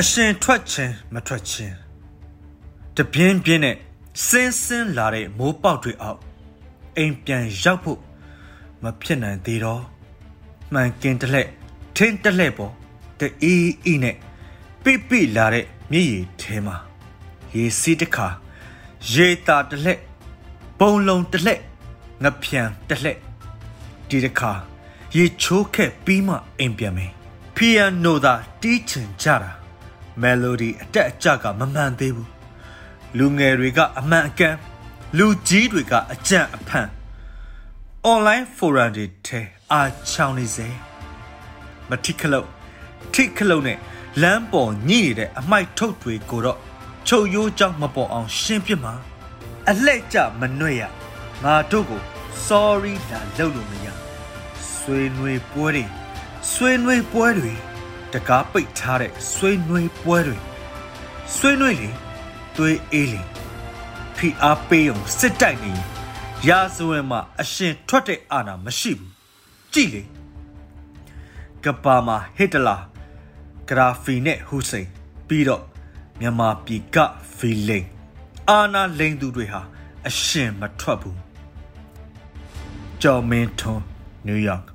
အရှင်ထွက်ခြင်းမထွက်ခြင်းတပြင်းပြင်းနဲ့စင်းစင်းလာတဲ့မိုးပေါက်တွေအောက်အိမ်ပြန်ရောက်ဖို့မဖြစ်နိုင်သေးတော့မှန်ကင်တလက်ထင်းတလက်ပေါ်တအီအီနဲ့ပိပိလာတဲ့မြည်ရည်ထဲမှာရေစီးတစ်ခါရေတာတလက်ပုံလုံးတလက်ငပြံတလက်ဒီတစ်ခါရေချိုးခက်ပြီးမှအိမ်ပြန်မယ်ပီယန်နိုသာတီးချင်ကြတာ မယ်လိုဒီအတက်အကျကမမှန်သေးဘူးလူငယ်တွေကအမှန်အကန်လူကြီးတွေကအကြံအဖန် online forum တွေထဲအားချောင်းနေစေမတိခလုတ်ထိခလုတ်နဲ့လမ်းပေါ်ညှိနေတဲ့အမိုက်ထုတ်တွေကိုတော့ချုပ်ရိုးကြောင့်မပေါ်အောင် ရှင်းပြမှာအလှဲ့ကြမနှွဲ့ရငါတို့ကို sorry လာလုပ်လို့မရဆွေးနွေးပွဲတွေဆွေးနွေးပွဲတွေ တကားပိတ်ထားတဲ့ဆွေးနွေးပွဲတွေဆွေးနွေးလေသွေးအေးလေဖိအားပေးအောင်စစ်တိုက်နေရင်ရာဇဝင်မှာအရှင်ထွက်တဲ့အာဏာမရှိဘူးကြည့်လေကပါမှာဟစ်တလာဂရာဖီနဲ့ဟူစိန်ပြီးတော့မြန်မာပြည်ကဖီလိန်အာနာလိန်သူတွေဟာအရှင်မထွက်ဘူးကျော်မင်းထွန်းနယူးယောက်